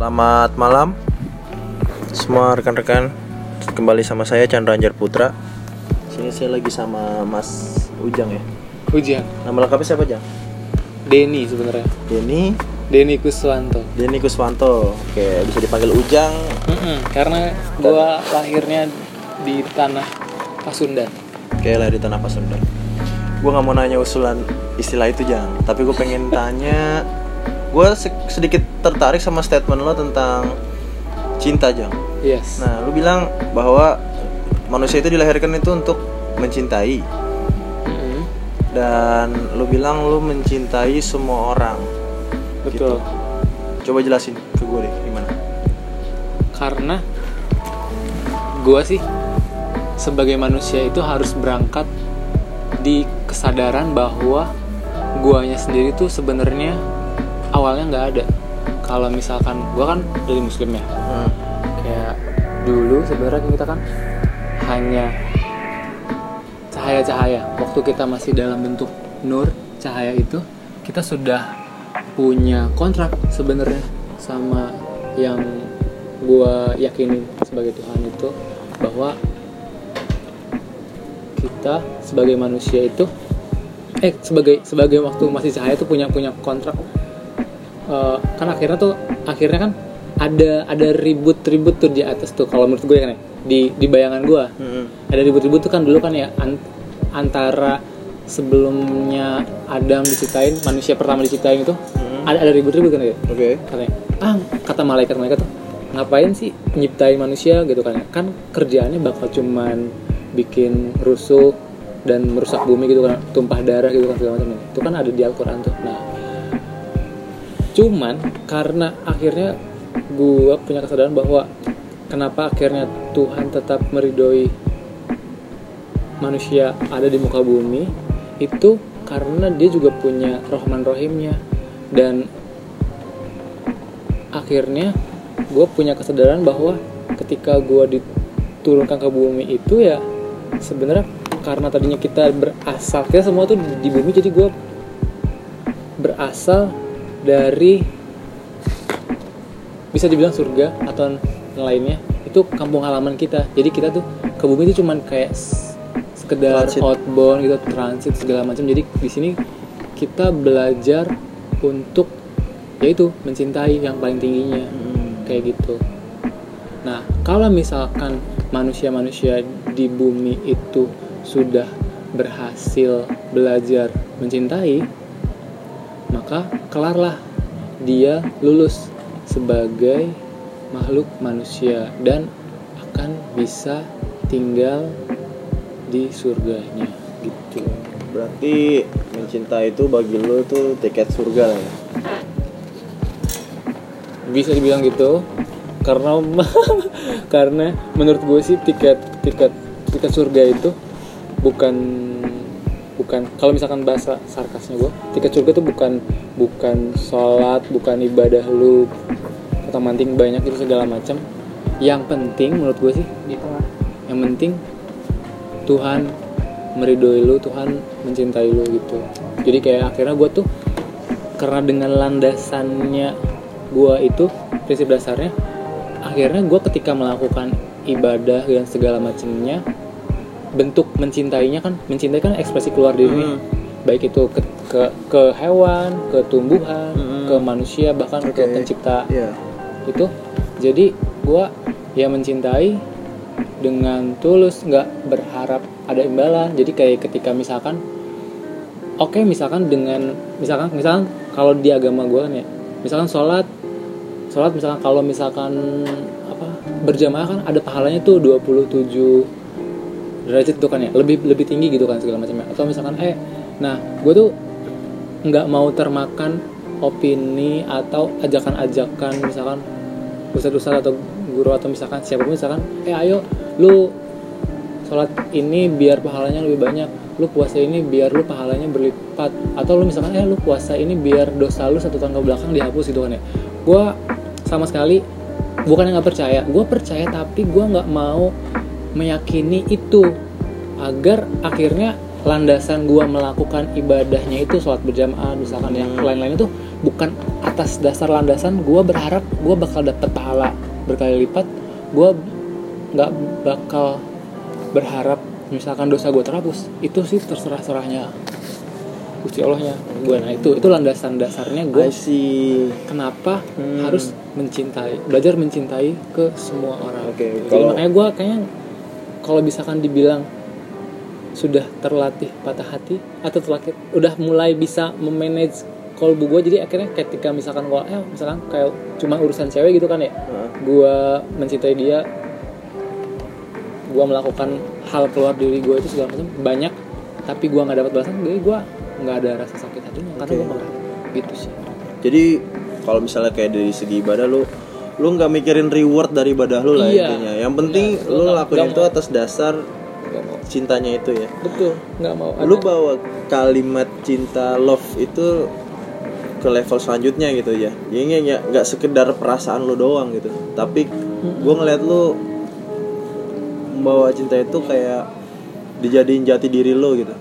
Selamat malam semua rekan-rekan kembali sama saya Chandra Anjar Putra. Sini saya lagi sama Mas Ujang ya. Ujian Nama lengkapnya siapa Jang? Denny sebenarnya Denny Denny Kuswanto Denny Kuswanto. Oke bisa dipanggil Ujang. Mm-mm, karena gua lahirnya di tanah Pasundan Oke lah di tanah Pasundan. Gue nggak mau nanya usulan istilah itu Jang, tapi gue pengen tanya. Gue sedikit tertarik sama statement lo tentang cinta Jang. yes Nah, lu bilang bahwa manusia itu dilahirkan itu untuk mencintai Mm-mm, dan lu bilang lu mencintai semua orang. betul Coba jelasin ke gue deh gimana. karena gua sih sebagai manusia itu harus berangkat di kesadaran bahwa guanya sendiri tuh sebenarnya awalnya nggak ada. Kalau misalkan gua kan dari muslim ya. Hmm. kayak dulu sebenarnya kita kan hanya cahaya-cahaya. Waktu kita masih dalam bentuk nur cahaya itu kita sudah punya kontrak sebenarnya sama yang gua yakinin sebagai Tuhan itu bahwa kita sebagai manusia itu eh sebagai sebagai waktu masih cahaya itu punya punya kontrak Eh, kan akhirnya tuh akhirnya kan ada ada ribut-ribut tuh di atas tuh kalau menurut gue kan ya di di bayangan gue Hmm. ada ribut-ribut tuh kan dulu kan ya an- antara sebelumnya Adam diciptain manusia pertama diciptain itu Hmm. ada ada ribut-ribut kan ya Oke. katanya ah kata malaikat malaikat tuh ngapain sih nyiptain manusia gitu kan ya kan kerjaannya bakal cuman bikin rusuh dan merusak bumi gitu kan tumpah darah gitu kan segala macam itu kan ada di Al-Quran tuh nah cuman karena akhirnya gua punya kesadaran bahwa kenapa akhirnya Tuhan tetap meridoi manusia ada di muka bumi itu karena dia juga punya rohman rohimnya dan akhirnya gue punya kesadaran bahwa ketika gue diturunkan ke bumi itu ya sebenarnya karena tadinya kita berasal kita semua tuh di bumi jadi gue berasal dari bisa dibilang surga atau yang lainnya itu kampung halaman kita jadi kita tuh ke bumi itu cuman kayak sekedar Transit. outbound gitu transit segala macam jadi di sini kita belajar untuk yaitu mencintai yang paling tingginya Hmm. kayak gitu. Nah, kalau misalkan manusia-manusia di bumi itu sudah berhasil belajar mencintai, maka kelarlah dia lulus sebagai makhluk manusia dan akan bisa tinggal di surganya gitu. Berarti mencintai itu bagi lu tuh tiket surga lah ya. bisa dibilang gitu karena karena menurut gue sih tiket tiket tiket surga itu bukan bukan kalau misalkan bahasa sarkasnya gue tiket surga itu bukan bukan sholat bukan ibadah lu kata manting banyak itu segala macam. Yang penting menurut gue sih di tengah. yang penting Tuhan meridoi lu Tuhan mencintai lu gitu. Jadi kayak akhirnya gue tuh karena dengan landasannya gue itu prinsip dasarnya akhirnya gue ketika melakukan ibadah dan segala macamnya bentuk mencintainya kan mencintai kan ekspresi keluar diri Hmm. baik itu ke, ke ke hewan ke tumbuhan Hmm. ke manusia bahkan ke Oke. pencipta Iya. itu jadi gue ya mencintai dengan tulus nggak berharap ada imbalan jadi kayak ketika misalkan oke misalkan dengan misalkan misalkan kalau di agama gue kan ya misalkan sholat sholat misalkan kalau misalkan apa berjamaah kan ada pahalanya tuh 27 derajat tuh kan ya. Lebih lebih tinggi gitu kan segala macamnya. Atau misalkan eh nah gue tuh nggak mau termakan opini atau ajakan-ajakan misalkan ustadz-ustadz atau guru atau misalkan siapa pun misalkan eh ayo lu sholat ini biar pahalanya lebih banyak lu puasa ini biar lu pahalanya berlipat. Atau lu misalkan eh lu puasa ini biar dosa lu satu tahun ke belakang dihapus gitu kan ya. Gue sama sekali bukan yang nggak percaya. Gue percaya tapi gue nggak mau meyakini itu agar akhirnya landasan gua melakukan ibadahnya itu sholat berjamaah misalkan yang Hmm. lain-lain itu bukan atas dasar landasan gua berharap gua bakal dapet pahala berkali lipat. Gua nggak bakal berharap misalkan dosa gua terhapus. Itu sih terserah serahnya Gusti Allahnya. Gue nah itu itu landasan dasarnya gue kenapa Hmm. harus mencintai belajar mencintai ke semua orang. Oke, jadi kalau- makanya gue kayaknya kalau misalkan dibilang sudah terlatih patah hati atau terlatih udah mulai bisa memanage kolbu gue jadi akhirnya ketika misalkan gue eh misalkan kayak cuma urusan cewek gitu kan ya Heeh. gue mencintai dia gue melakukan hal keluar diri gue itu segala macam banyak tapi gue nggak dapat balasan jadi gue nggak ada rasa sakit hatinya karena Oke. gue gitu sih Jadi kalau misalnya kayak dari segi ibadah lu lu nggak mikirin reward dari ibadah lu lah Iya. intinya. Yang penting Iya, lu lu lakuin itu atas dasar cintanya itu ya. betul nggak mau Lu ada- bawa kalimat cinta love itu ke level selanjutnya gitu ya. Jadi nggak nggak sekedar perasaan lu doang gitu. Tapi gua ngeliat lu membawa cinta itu kayak dijadiin jati diri lo gitu.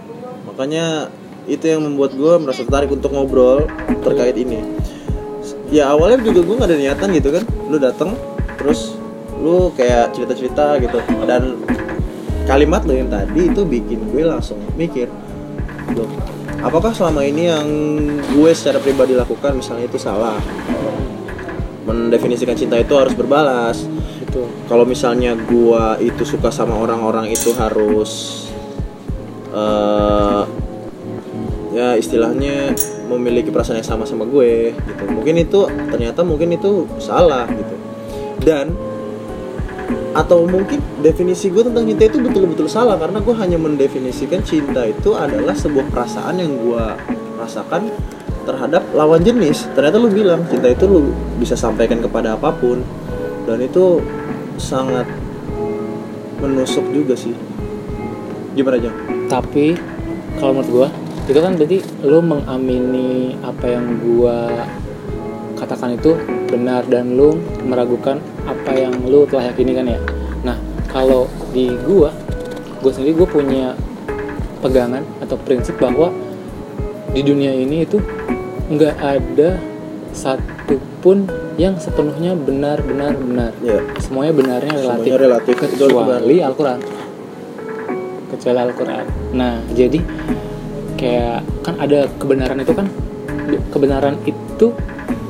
Makanya itu yang membuat gue merasa tertarik untuk ngobrol terkait ini. Ya awalnya juga gue nggak ada niatan gitu kan. Lu datang terus lu kayak cerita-cerita gitu. Dan kalimat lo yang tadi itu bikin gue langsung mikir loh apakah selama ini yang gue secara pribadi lakukan misalnya itu salah? Mendefinisikan cinta itu harus berbalas. Betul. Kalau misalnya gua itu suka sama orang-orang itu harus eh ya istilahnya memiliki perasaan yang sama sama gue gitu. Mungkin itu ternyata mungkin itu salah gitu. Dan atau mungkin definisi gue tentang cinta itu betul-betul salah karena gue hanya mendefinisikan cinta itu adalah sebuah perasaan yang gue rasakan terhadap lawan jenis. Ternyata lu bilang cinta itu lu bisa sampaikan kepada apa pun. Dan itu sangat menusuk juga sih. Gimana aja tapi kalau menurut gua itu kan berarti lu mengamini apa yang gua katakan itu benar dan lu meragukan apa yang lu telah yakini kan ya? Nah kalau di gua gua sendiri gua punya pegangan atau prinsip bahwa di dunia ini itu nggak ada satupun yang sepenuhnya benar benar benar. Ya semuanya benarnya relatif semuanya relatif kecuali Al-Quran. Kecuali Al-Quran. Nah jadi kayak kan ada kebenaran itu kan? Kebenaran itu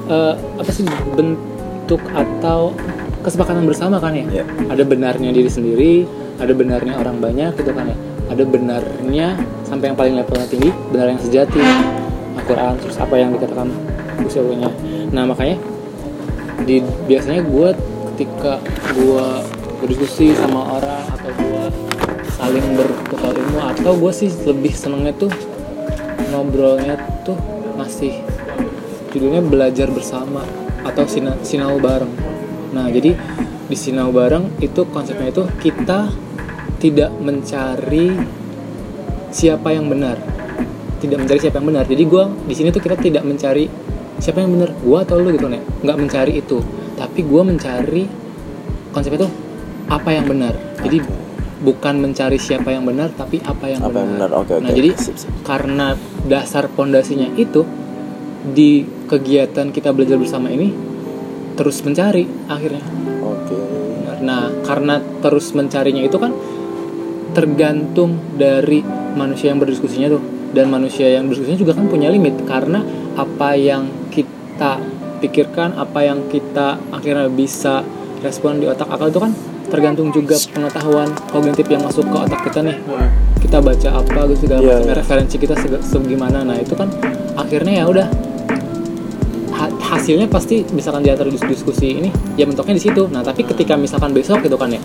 eh, apa sih bentuk atau kesepakatan bersama kan ya? Ya. ada benarnya diri sendiri ada benarnya orang banyak gitu kan ya? Ada benarnya sampai yang paling levelnya tinggi benar yang sejati. Al-Quran terus apa yang dikatakan Allahnya nah makanya di biasanya gue ketika gue berdiskusi sama orang atau gue saling bertukar ilmu atau gue sih lebih senengnya tuh ngobrolnya tuh masih judulnya belajar bersama atau sina, sinau bareng. Nah jadi di sinau bareng itu konsepnya itu kita tidak mencari siapa yang benar. Tidak mencari siapa yang benar. Jadi gue di sini tuh kita tidak mencari siapa yang benar. Gue atau lu gitu nih nggak mencari itu. Tapi gue mencari konsepnya tuh apa yang benar. Jadi bukan mencari siapa yang benar tapi apa yang Apa benar, yang benar, oke, nah oke. jadi Sip, sip. karena dasar pondasinya itu di kegiatan kita belajar bersama ini terus mencari akhirnya oke Nah, karena terus mencarinya itu kan tergantung dari manusia yang berdiskusinya tuh. Dan manusia yang berdiskusinya juga kan punya limit karena apa yang kita pikirkan, apa yang kita akhirnya bisa respon di otak akal itu kan tergantung juga pengetahuan kognitif yang masuk ke otak kita nih. Kita baca apa gitu segala Iya, macam iya. referensi kita segimana. Nah, itu kan akhirnya ya udah ha- hasilnya pasti misalkan di antara dis- diskusi ini ya mentoknya di situ nah tapi ketika misalkan besok gitu kan ya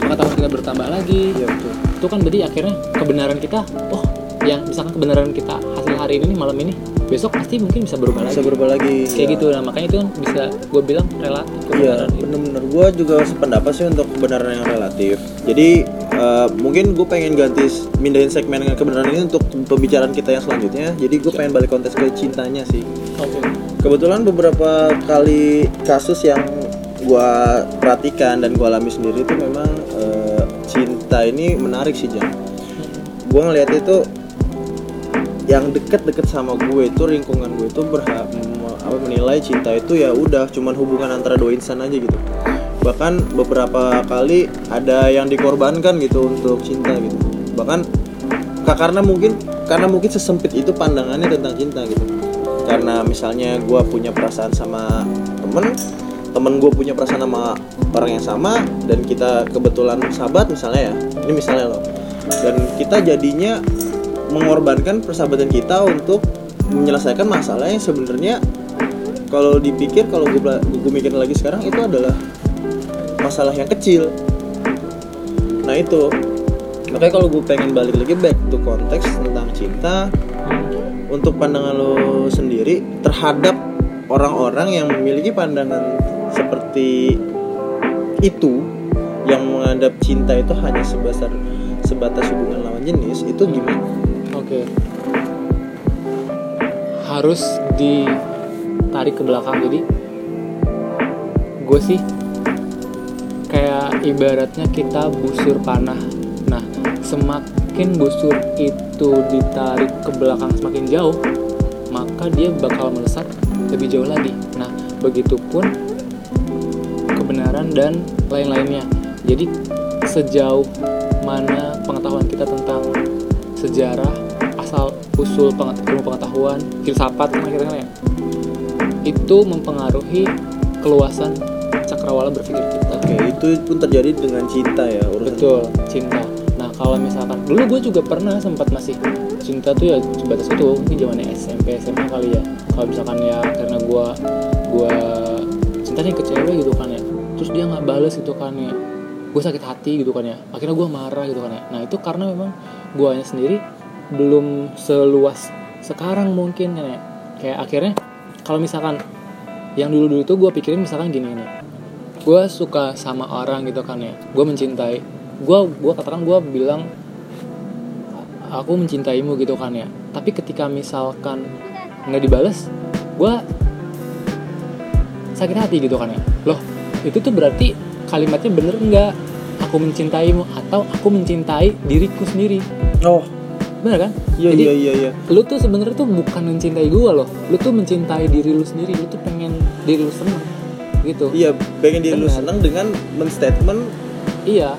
pengetahuan kita bertambah lagi betul. itu kan berarti akhirnya kebenaran kita oh yang misalkan kebenaran kita hasil hari ini nih, malam ini besok pasti mungkin bisa berubah Bisa lagi berubah lagi. kayak ya. gitu nah makanya itu kan bisa gue bilang relatif Iya, bener-bener gue juga sependapat sih untuk kebenaran yang relatif. Jadi eh, mungkin gue pengen ganti mindahin segmen dengan kebenaran ini untuk pembicaraan kita yang selanjutnya. Jadi gue pengen balik konteks ke cintanya sih. oke Kebetulan beberapa kali kasus yang gue perhatikan dan gue alami sendiri itu memang eh, cinta ini menarik sih Jang. gue ngeliat itu yang deket-deket sama gue itu lingkungan gue itu berhak apa menilai cinta itu ya udah cuman hubungan antara dua insan aja gitu. Bahkan beberapa kali ada yang dikorbankan gitu untuk cinta gitu. Bahkan ka- karena mungkin karena mungkin sesempit itu pandangannya tentang cinta gitu. Karena misalnya gue punya perasaan sama temen temen gue punya perasaan sama orang yang sama dan kita kebetulan sahabat misalnya ya ini misalnya loh. Dan kita jadinya mengorbankan persahabatan kita untuk menyelesaikan masalah yang sebenarnya kalau dipikir kalau gue gue mikir lagi sekarang itu adalah masalah yang kecil nah itu makanya kalau gue pengen balik lagi back to konteks tentang cinta untuk pandangan lo sendiri terhadap orang-orang yang memiliki pandangan seperti itu yang menganggap cinta itu hanya sebesar sebatas hubungan lawan jenis itu gimana? Oke. Harus ditarik ke belakang jadi gue sih kayak ibaratnya kita busur panah. Nah, semakin busur itu ditarik ke belakang semakin jauh, maka dia bakal melesat lebih jauh lagi. Nah, begitupun kebenaran dan lain-lainnya. Jadi sejauh mana pengetahuan kita tentang sejarah usul penget- ilmu pengetahuan filsafat kan akhirnya kan ya? Itu mempengaruhi keluasan cakrawala berpikir kita. Oke, itu pun terjadi dengan cinta ya urusan. betul cinta. Nah kalau misalkan dulu gue juga pernah sempat masih cinta tuh ya sebatas itu mungkin zamannya SMP SMA kali ya. Kalau misalkan ya karena gue gue cinta nih ke cewek gitu kan ya terus dia nggak bales gitu kan ya. Gue sakit hati gitu kan ya. Akhirnya gue marah gitu kan ya. Nah itu karena memang guanya sendiri belum seluas sekarang mungkin ya. Kayak akhirnya kalau misalkan yang dulu dulu tuh gue pikirin misalkan gini nih. Gue suka sama orang gitu kan ya. Gue mencintai gue gue katakan gue bilang aku mencintaimu gitu kan ya. Tapi ketika misalkan nggak dibales gue sakit hati gitu kan ya. Loh itu tuh berarti kalimatnya bener nggak? Aku mencintaimu atau aku mencintai diriku sendiri? Oh, bener kan iya iya iya iya. lu tuh sebenarnya tuh bukan mencintai gue loh lu tuh mencintai diri lu sendiri lu tuh pengen diri lu seneng gitu Iya, pengen diri lu Benar. seneng dengan menstatement iya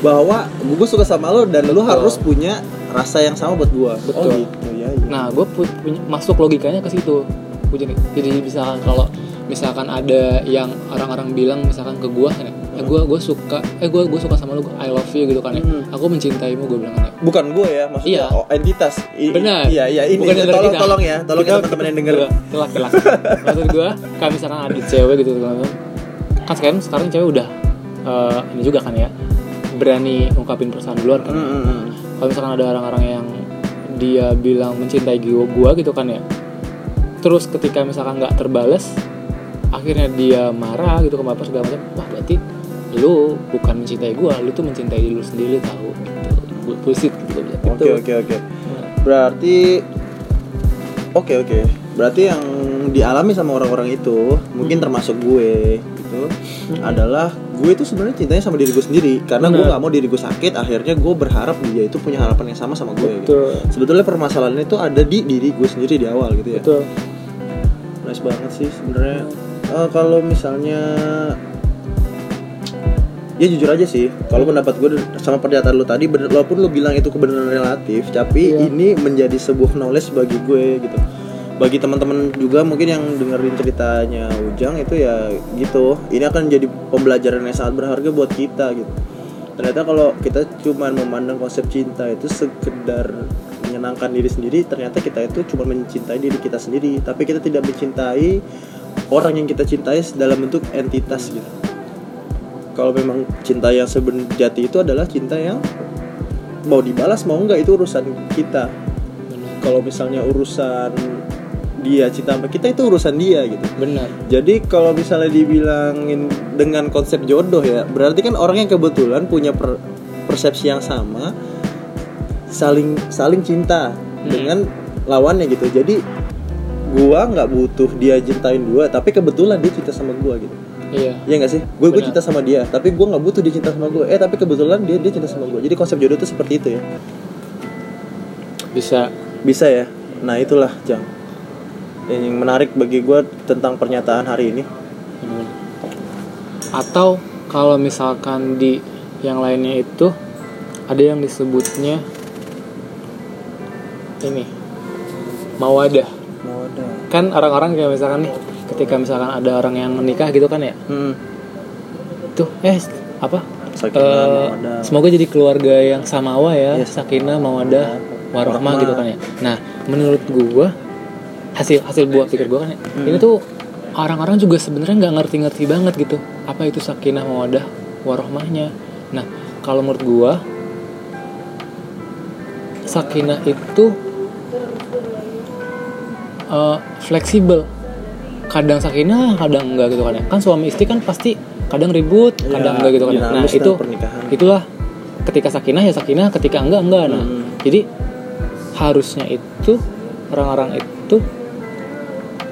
bahwa gue suka sama lo dan lu Betul. harus punya rasa yang sama buat gue. Oh Betul. gitu ya. iya. Nah, gue punya masuk logikanya ke situ. Jadi, jadi misalkan kalau misalkan ada yang orang-orang bilang misalkan ke gue, kan, ya, eh gue gue suka, eh gue gue suka sama lu, I love you gitu kan ya. Hmm. Aku mencintaimu gue bilang kan ya. Bukan gue ya, maksudnya Iya. oh, entitas. I- Benar. Iya iya ini. Bukan tolong kita. tolong ya, tolong ya Kita- teman-teman yang denger. Telah telah. Maksud gue, kalau misalkan ada cewek gitu kan, kan sekarang sekarang cewek udah eh, ini juga kan ya berani ungkapin perasaan duluan kan. Hmm, hmm, hmm. kalau misalkan ada orang-orang yang dia bilang mencintai gua, gua gitu kan ya terus ketika misalkan nggak terbales akhirnya dia marah gitu ke bapak segala macam wah berarti lu bukan mencintai gua lu tuh mencintai diri lu sendiri tahu gitu Bu- bullshit gitu Oke oke oke. Berarti Oke oke. Berarti yang dialami sama orang-orang itu, mungkin Hmm. termasuk gue gitu, adalah gue itu sebenarnya cintanya sama diri gue sendiri karena gue Benar. nggak mau diri gue sakit. Akhirnya gue berharap dia itu punya harapan yang sama sama gue. Gitu. betul Sebetulnya permasalahan itu ada di diri gue sendiri di awal gitu ya. betul Nice banget sih sebenarnya. Eh, kalau misalnya ya jujur aja sih. Kalau pendapat gue sama pernyataan lu tadi bener, walaupun lu bilang itu kebenaran relatif tapi Iya. ini menjadi sebuah knowledge bagi gue gitu. Bagi teman-teman juga mungkin yang dengerin ceritanya Ujang itu ya gitu. Ini akan jadi pembelajaran yang sangat berharga buat kita gitu. Ternyata kalau kita cuma memandang konsep cinta itu sekedar menyenangkan diri sendiri ternyata kita itu cuma mencintai diri kita sendiri. Tapi kita tidak mencintai orang yang kita cintai dalam bentuk entitas gitu kalau memang cinta yang sejati itu adalah cinta yang mau dibalas mau enggak itu urusan kita. Kalau misalnya urusan dia cinta sama kita itu urusan dia gitu. Benar. Jadi kalau misalnya dibilangin dengan konsep jodoh ya, berarti kan orang yang kebetulan punya per- persepsi yang sama, saling saling cinta dengan lawannya gitu. Jadi gua nggak butuh dia cintain gua, tapi kebetulan dia cinta sama gua gitu. Iya Iya nggak sih? Gue gue cinta sama dia, tapi gua nggak butuh dia cinta sama gua. Eh tapi kebetulan dia dia cinta sama gua. Jadi konsep jodoh itu seperti itu ya. bisa bisa ya nah itulah jang yang menarik bagi gue tentang pernyataan hari ini bener-bener. atau kalau misalkan di yang lainnya itu ada yang disebutnya ini mawadah mau ada kan orang-orang kayak misalkan nih ketika misalkan ada orang yang nikah gitu kan ya hmm. tuh eh apa Sakinah, mawaddah. semoga jadi keluarga yang samawa ya Yes. sakinah mawadah warohmah Warohmah. gitu kan ya nah menurut gua hasil hasil buah pikir gua kan ya Hmm. ini tuh orang-orang juga sebenarnya nggak ngerti-ngerti banget gitu apa itu sakinah mawadah warohmahnya nah kalau menurut gua sakinah itu eh, fleksibel kadang sakinah kadang enggak gitu kan kan suami istri kan pasti kadang ribut Ya, kadang enggak gitu kan ya. nah itu pernikahan. itulah ketika sakinah ya sakinah ketika enggak enggak nah Hmm. jadi harusnya itu orang-orang itu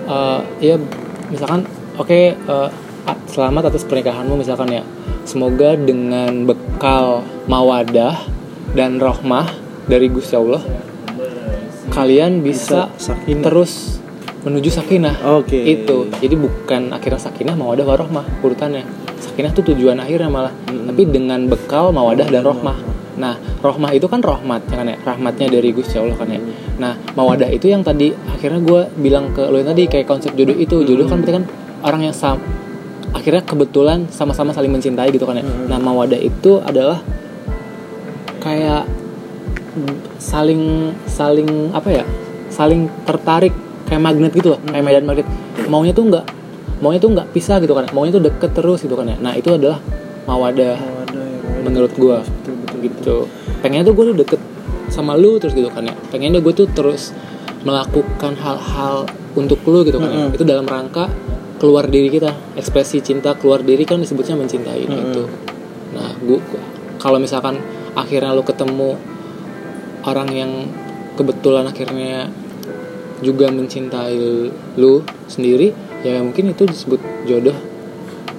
eh, ya misalkan oke eh, a- selamat atas pernikahanmu misalkan ya semoga dengan bekal mawadah dan rohmah dari Gusti Allah kalian bisa, Bisa sakinah. terus menuju sakinah. Oke. itu. Jadi bukan akhirnya sakinah mawadah warohmah urutannya. Sakinah tuh tujuan akhirnya malah. Mm-mm. tapi dengan bekal mawadah dan rohmah. Nah rohmah itu kan rahmat ya kan ya? Rahmatnya dari Gusti Allah kan ya? Nah mawadah itu yang tadi akhirnya gue bilang ke lo yang tadi kayak konsep jodoh itu. Jodoh kan berarti kan orang yang sam akhirnya kebetulan sama-sama saling mencintai gitu kan ya? Mm-mm. nah mawadah itu adalah kayak saling saling apa ya? Saling tertarik kayak magnet gitu loh kayak medan magnet. Maunya tuh nggak maunya tuh nggak pisah gitu kan maunya tuh deket terus gitu kan ya. Nah itu adalah mawadah Mau ada ya, menurut gua. Betul betul gitu. Pengennya tuh gue tuh deket sama lu terus gitu kan ya. Pengennya gue tuh terus melakukan hal-hal untuk lu gitu kan ya. Itu dalam rangka keluar diri kita. Ekspresi cinta keluar diri kan disebutnya mencintai nah Mm-mm. itu nah gua kalau misalkan akhirnya lu ketemu orang yang kebetulan akhirnya juga mencintai lu sendiri ya mungkin itu disebut jodoh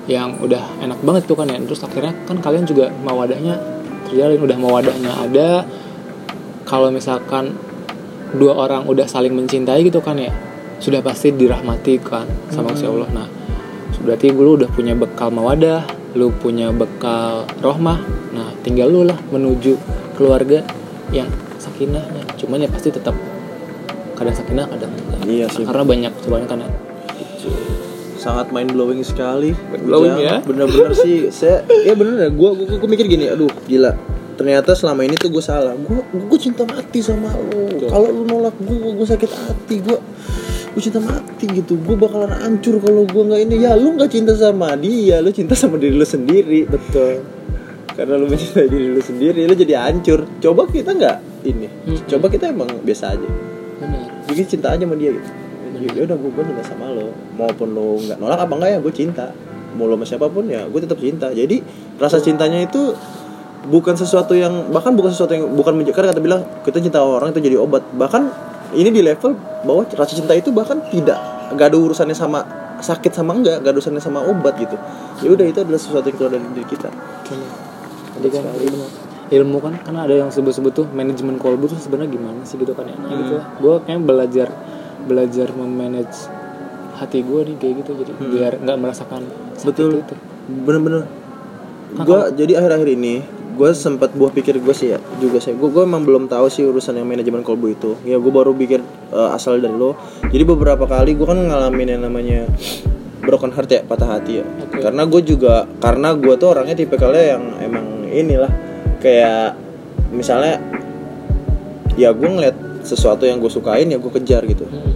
yang udah enak banget tuh kan ya. Terus akhirnya kan kalian juga mawadahnya terjalin udah mawadahnya ada. Kalau misalkan dua orang udah saling mencintai gitu kan ya sudah pasti dirahmati kan sama Gusti Allah. Nah berarti lu udah punya bekal mawadah lu punya bekal rohmah. Nah tinggal lu lah menuju keluarga yang sakinahnya. Cuman ya pasti tetap kadang sakinah kadang enggak. Iya sih. karena banyak cobaan kan ya. sangat mind blowing sekali. Blowing Ujang. ya. bener-bener sih saya ya bener ya gue gue mikir gini aduh gila. Ternyata selama ini tuh gue salah. Gue gue cinta mati sama lo kalau lu nolak gue gue sakit hati gue gue cinta mati gitu. Gue bakalan hancur kalau gue nggak ini. Ya lu nggak cinta sama dia lu cinta sama diri lu sendiri. Betul. Karena lu mencintai diri lu sendiri lu jadi hancur. Coba kita nggak ini? Coba kita emang biasa aja bikin cinta aja sama dia gitu. Ya udah gue gue cinta sama lo. Maupun lo nggak nolak apa enggak ya gue cinta. Mau lo sama siapa pun ya gue tetap cinta. Jadi rasa cintanya itu bukan sesuatu yang bahkan bukan sesuatu yang bukan menj- karena kata bilang kita cinta orang itu jadi obat. Bahkan ini di level bahwa rasa cinta itu bahkan tidak nggak ada urusannya sama sakit sama enggak nggak ada urusannya sama obat gitu. Ya udah itu adalah sesuatu yang keluar dari diri kita. Tadi kan ilmu, kan karena ada yang sebut-sebut tuh manajemen kolbu tuh sebenarnya gimana sih gitu kan ya. Kayak gitu lah. Gue kayaknya belajar belajar memanage hati gue nih kayak gitu jadi biar nggak merasakan Betul. itu. bener-bener gue jadi akhir-akhir ini gue sempat buah pikir gue sih ya juga sih gue gue emang belum tahu sih urusan yang manajemen kolbu itu ya gue baru pikir eh, asal dari lo jadi beberapa kali gue kan ngalamin yang namanya broken heart ya patah hati ya Oke. karena gue juga karena gue tuh orangnya tipikalnya yang emang inilah kayak misalnya ya gue ngeliat sesuatu yang gue sukain ya gue kejar gitu. Hmm.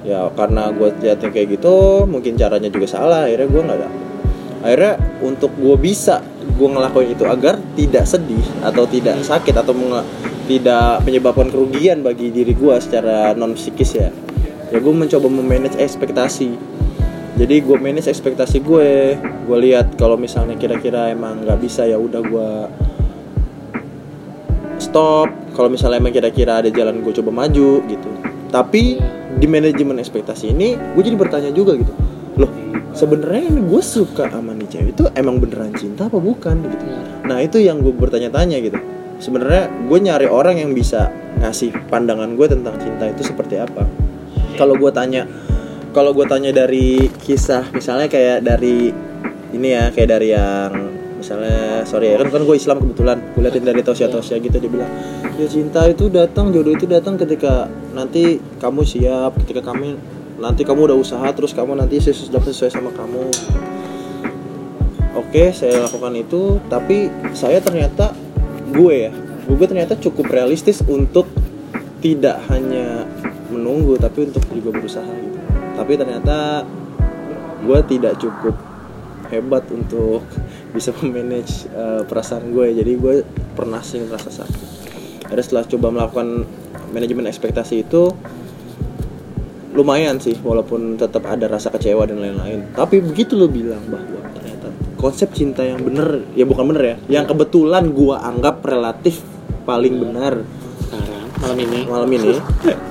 ya karena gue liatnya kayak gitu mungkin caranya juga salah akhirnya gue nggak ada akhirnya untuk gue bisa gue ngelakuin itu agar tidak sedih atau tidak sakit atau tidak menyebabkan kerugian bagi diri gue secara non psikis ya. Ya gue mencoba memanage ekspektasi. Jadi gue manage ekspektasi gue gue lihat kalau misalnya kira-kira emang nggak bisa ya udah gue stop. Kalau misalnya emang kira-kira ada jalan gue coba maju gitu. Tapi di manajemen ekspektasi ini gue jadi bertanya juga gitu. Loh sebenarnya ini gue suka sama nih cewek itu emang beneran cinta apa bukan gitu. Benar. nah itu yang gue bertanya-tanya gitu. Sebenarnya gue nyari orang yang bisa ngasih pandangan gue tentang cinta itu seperti apa. Kalau gue tanya kalau gue tanya dari kisah misalnya kayak dari ini ya kayak dari yang misalnya sorry ya kan kan gue Islam kebetulan gue liatin dari Tosya Tosya gitu dia bilang ya cinta itu datang jodoh itu datang ketika nanti kamu siap ketika kami nanti kamu udah usaha terus kamu nanti sesuai sesuai sama kamu. Oke saya lakukan itu tapi saya ternyata gue ya gue ternyata cukup realistis untuk tidak hanya menunggu tapi untuk juga berusaha gitu. Tapi ternyata gue tidak cukup hebat untuk bisa memanage uh, perasaan gue jadi gue pernah sih ngerasa sakit. Ada setelah coba melakukan manajemen ekspektasi itu lumayan sih walaupun tetap ada rasa kecewa dan lain-lain. Tapi begitu lo bilang bahwa ternyata konsep cinta yang bener ya bukan bener ya yang kebetulan gue anggap relatif paling benar sekarang malam ini. malam ini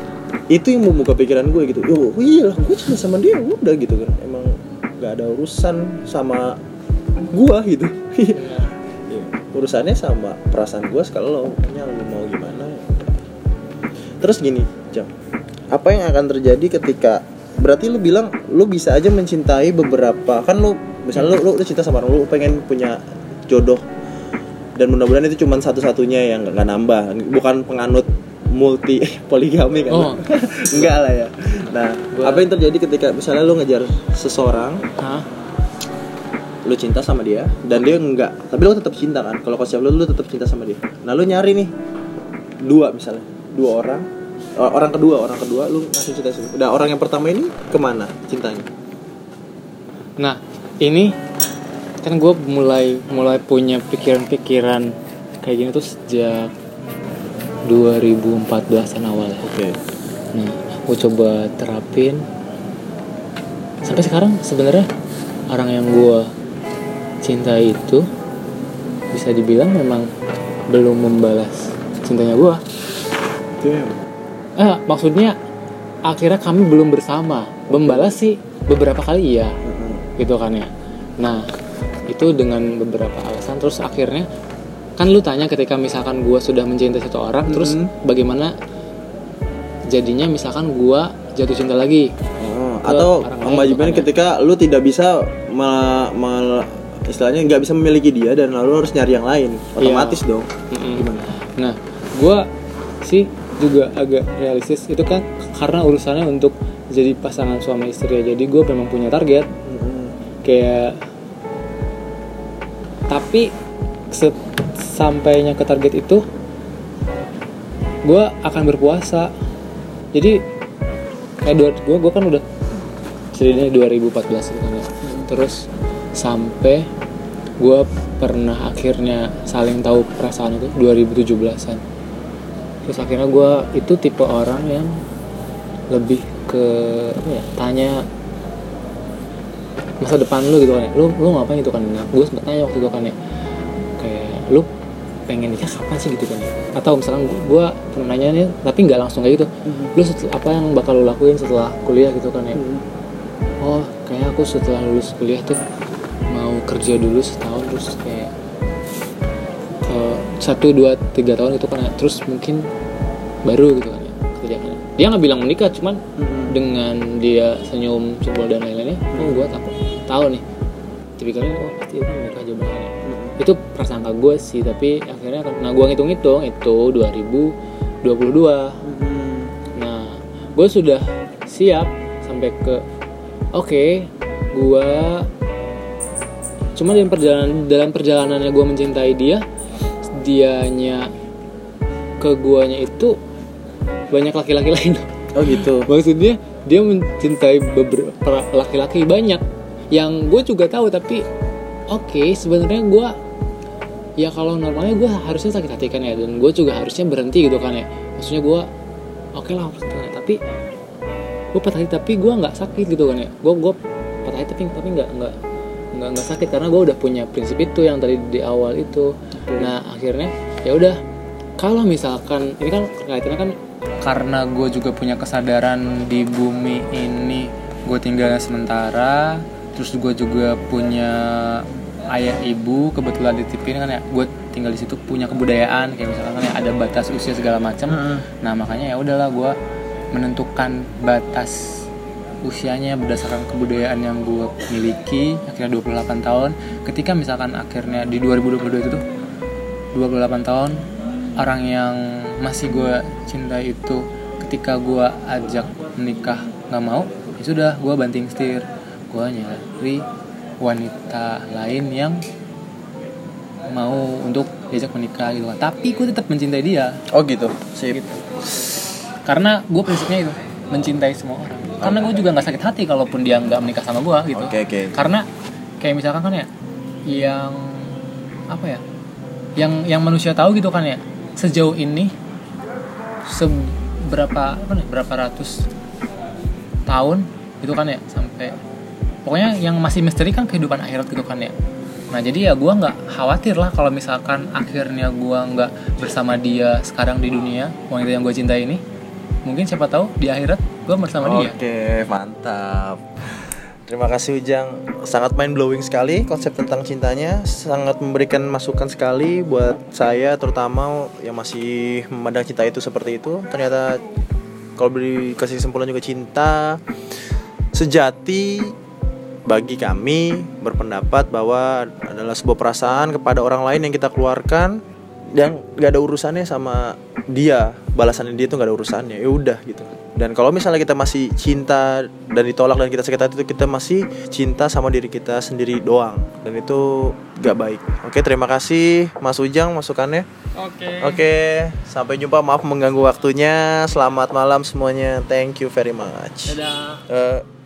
itu yang membuka pikiran gue gitu. Yo iya gue cinta sama dia udah gitu kan. Emang gak ada urusan sama gue gitu. Iya. urusannya sama perasaan sekali lo punya lo mau gimana ya? Terus gini jam. Apa yang akan terjadi ketika berarti lu bilang lu bisa aja mencintai beberapa kan lu misalnya lu, lu, lu cinta sama orang lu pengen punya jodoh dan mudah-mudahan itu cuma satu-satunya yang nggak nggak nambah. Bukan penganut multi poligami kan? Oh. enggak lah ya. Nah Gua- apa yang terjadi ketika misalnya lu ngejar seseorang Hah? lu cinta sama dia dan dia enggak tapi lu tetap cinta kan? Kalau konsep lu lu tetap cinta sama dia. Nah lu nyari nih dua misalnya dua orang orang kedua orang kedua lu ngasih cinta sama nah orang yang pertama ini ke mana cintanya? Nah, ini kan gue mulai mulai punya pikiran-pikiran kayak gini tuh sejak 2014an awal oke Nah, gue coba terapin. Sampai sekarang sebenarnya orang yang gue cintai itu bisa dibilang memang belum membalas cintanya gue. damn Eh, maksudnya akhirnya kami belum bersama. Membalas sih beberapa kali iya gitu kan ya nah itu dengan beberapa alasan terus akhirnya kan lu tanya ketika misalkan gua sudah mencintai satu orang terus Mhm. bagaimana jadinya misalkan gua jatuh cinta lagi? Oh, atau bukan ya? ketika lu tidak bisa me- me- istilahnya nggak bisa memiliki dia dan lalu harus nyari yang lain. Otomatis dong. Mm-mm. gimana? Nah gua sih juga agak realistis. Itu kan karena urusannya untuk jadi pasangan suami istri ya. Jadi gue memang punya target. Kayak tapi sampainya ke target itu gue akan berpuasa. Jadi kayak dua gue gue kan udah ceritanya 2014 gitu kan ya. terus sampai gue pernah akhirnya saling tahu perasaan itu 2017an terus akhirnya gue itu tipe orang yang lebih ke apa ya tanya masa depan lu gitu kan ya. Lu lu ngapain gitu kan? Nah, gue sempet tanya waktu itu kan ya. Kayak lu pengen nikah kapan sih? gitu kan. Ya atau misalkan gue pernah nanya nih tapi nggak langsung kayak gitu. Lu setel- apa yang bakal lu lakuin setelah kuliah gitu kan ya? Oh kayak aku setelah lulus kuliah tuh mau kerja dulu setahun terus kayak eh, satu dua tiga tahun gitu kan ya. Terus mungkin baru gitu kan ya kerja kan ya. dia nggak bilang menikah cuman dengan dia senyum jempol dan lain-lainnya oh gue takut. Tahu nih tipikalnya oh pasti aku menikah jawabannya itu prasangka gue sih tapi akhirnya kan- nah gue ngitung-ngitung itu 2022 nah gue sudah siap sampai ke oke gue cuma dalam perjalanan dalam perjalanannya gue mencintai dia dianya ke guanya itu banyak laki-laki lain. Oh gitu. Maksudnya dia mencintai beberapa laki-laki banyak. Yang gue juga tahu tapi oke sebenarnya gue ya kalau normalnya gue harusnya sakit hati kan ya dan gue juga harusnya berhenti gitu kan ya. Maksudnya gue oke lah harus berhenti. tapi gue patah hati tapi gue nggak sakit gitu kan ya. Gue gue patah hati tapi tapi nggak nggak nggak nggak sakit karena gue udah punya prinsip itu yang tadi di awal itu. Nah akhirnya ya udah kalau misalkan ini kan kaitannya kan karena gue juga punya kesadaran di bumi ini gue tinggalnya sementara terus gue juga punya ayah ibu kebetulan ditipin kan ya. Gue tinggal di situ punya kebudayaan kayak misalkan kan ya ada batas usia segala macam. Nah makanya ya udahlah gue menentukan batas usianya berdasarkan kebudayaan yang gue miliki akhirnya 28 tahun. Ketika misalkan akhirnya di 2022 itu tuh 28 tahun orang yang masih gue cintai itu ketika gue ajak menikah nggak mau ya sudah gue banting setir. Gue nyari wanita lain yang mau untuk diajak menikah gitu. Kan tapi gue tetap mencintai dia. Oh gitu? Sip. Gitu. Karena gue prinsipnya itu mencintai semua orang. Karena gue juga nggak sakit hati kalaupun dia nggak menikah sama gue gitu. Oke oke. Karena kayak misalkan kan ya yang apa ya yang yang manusia tahu gitu kan ya sejauh ini seberapa apa nih berapa ratus tahun gitu kan ya sampai pokoknya yang masih misteri kan kehidupan akhirat gitu kan ya nah jadi ya gue nggak khawatir lah kalau misalkan akhirnya gue nggak bersama dia sekarang di dunia wanita yang gue cintai ini mungkin siapa tahu di akhirat gue bersama dia Oke, mantap. Terima kasih Ujang, sangat mind blowing sekali konsep tentang cintanya, sangat memberikan masukan sekali buat saya terutama yang masih memandang cinta itu seperti itu. Ternyata kalau beri kasih kesimpulan juga cinta sejati bagi kami berpendapat bahwa adalah sebuah perasaan kepada orang lain yang kita keluarkan yang gak ada urusannya sama dia. Balasannya dia tuh gak ada urusannya. Ya udah gitu. Dan kalau misalnya kita masih cinta dan ditolak dan kita sakit hati itu kita masih cinta sama diri kita sendiri doang. Dan itu gak baik. Oke terima kasih Mas Ujang masukannya. Oke. Oke sampai jumpa. Maaf mengganggu waktunya. Selamat malam semuanya. Thank you very much. Dadah. Eh,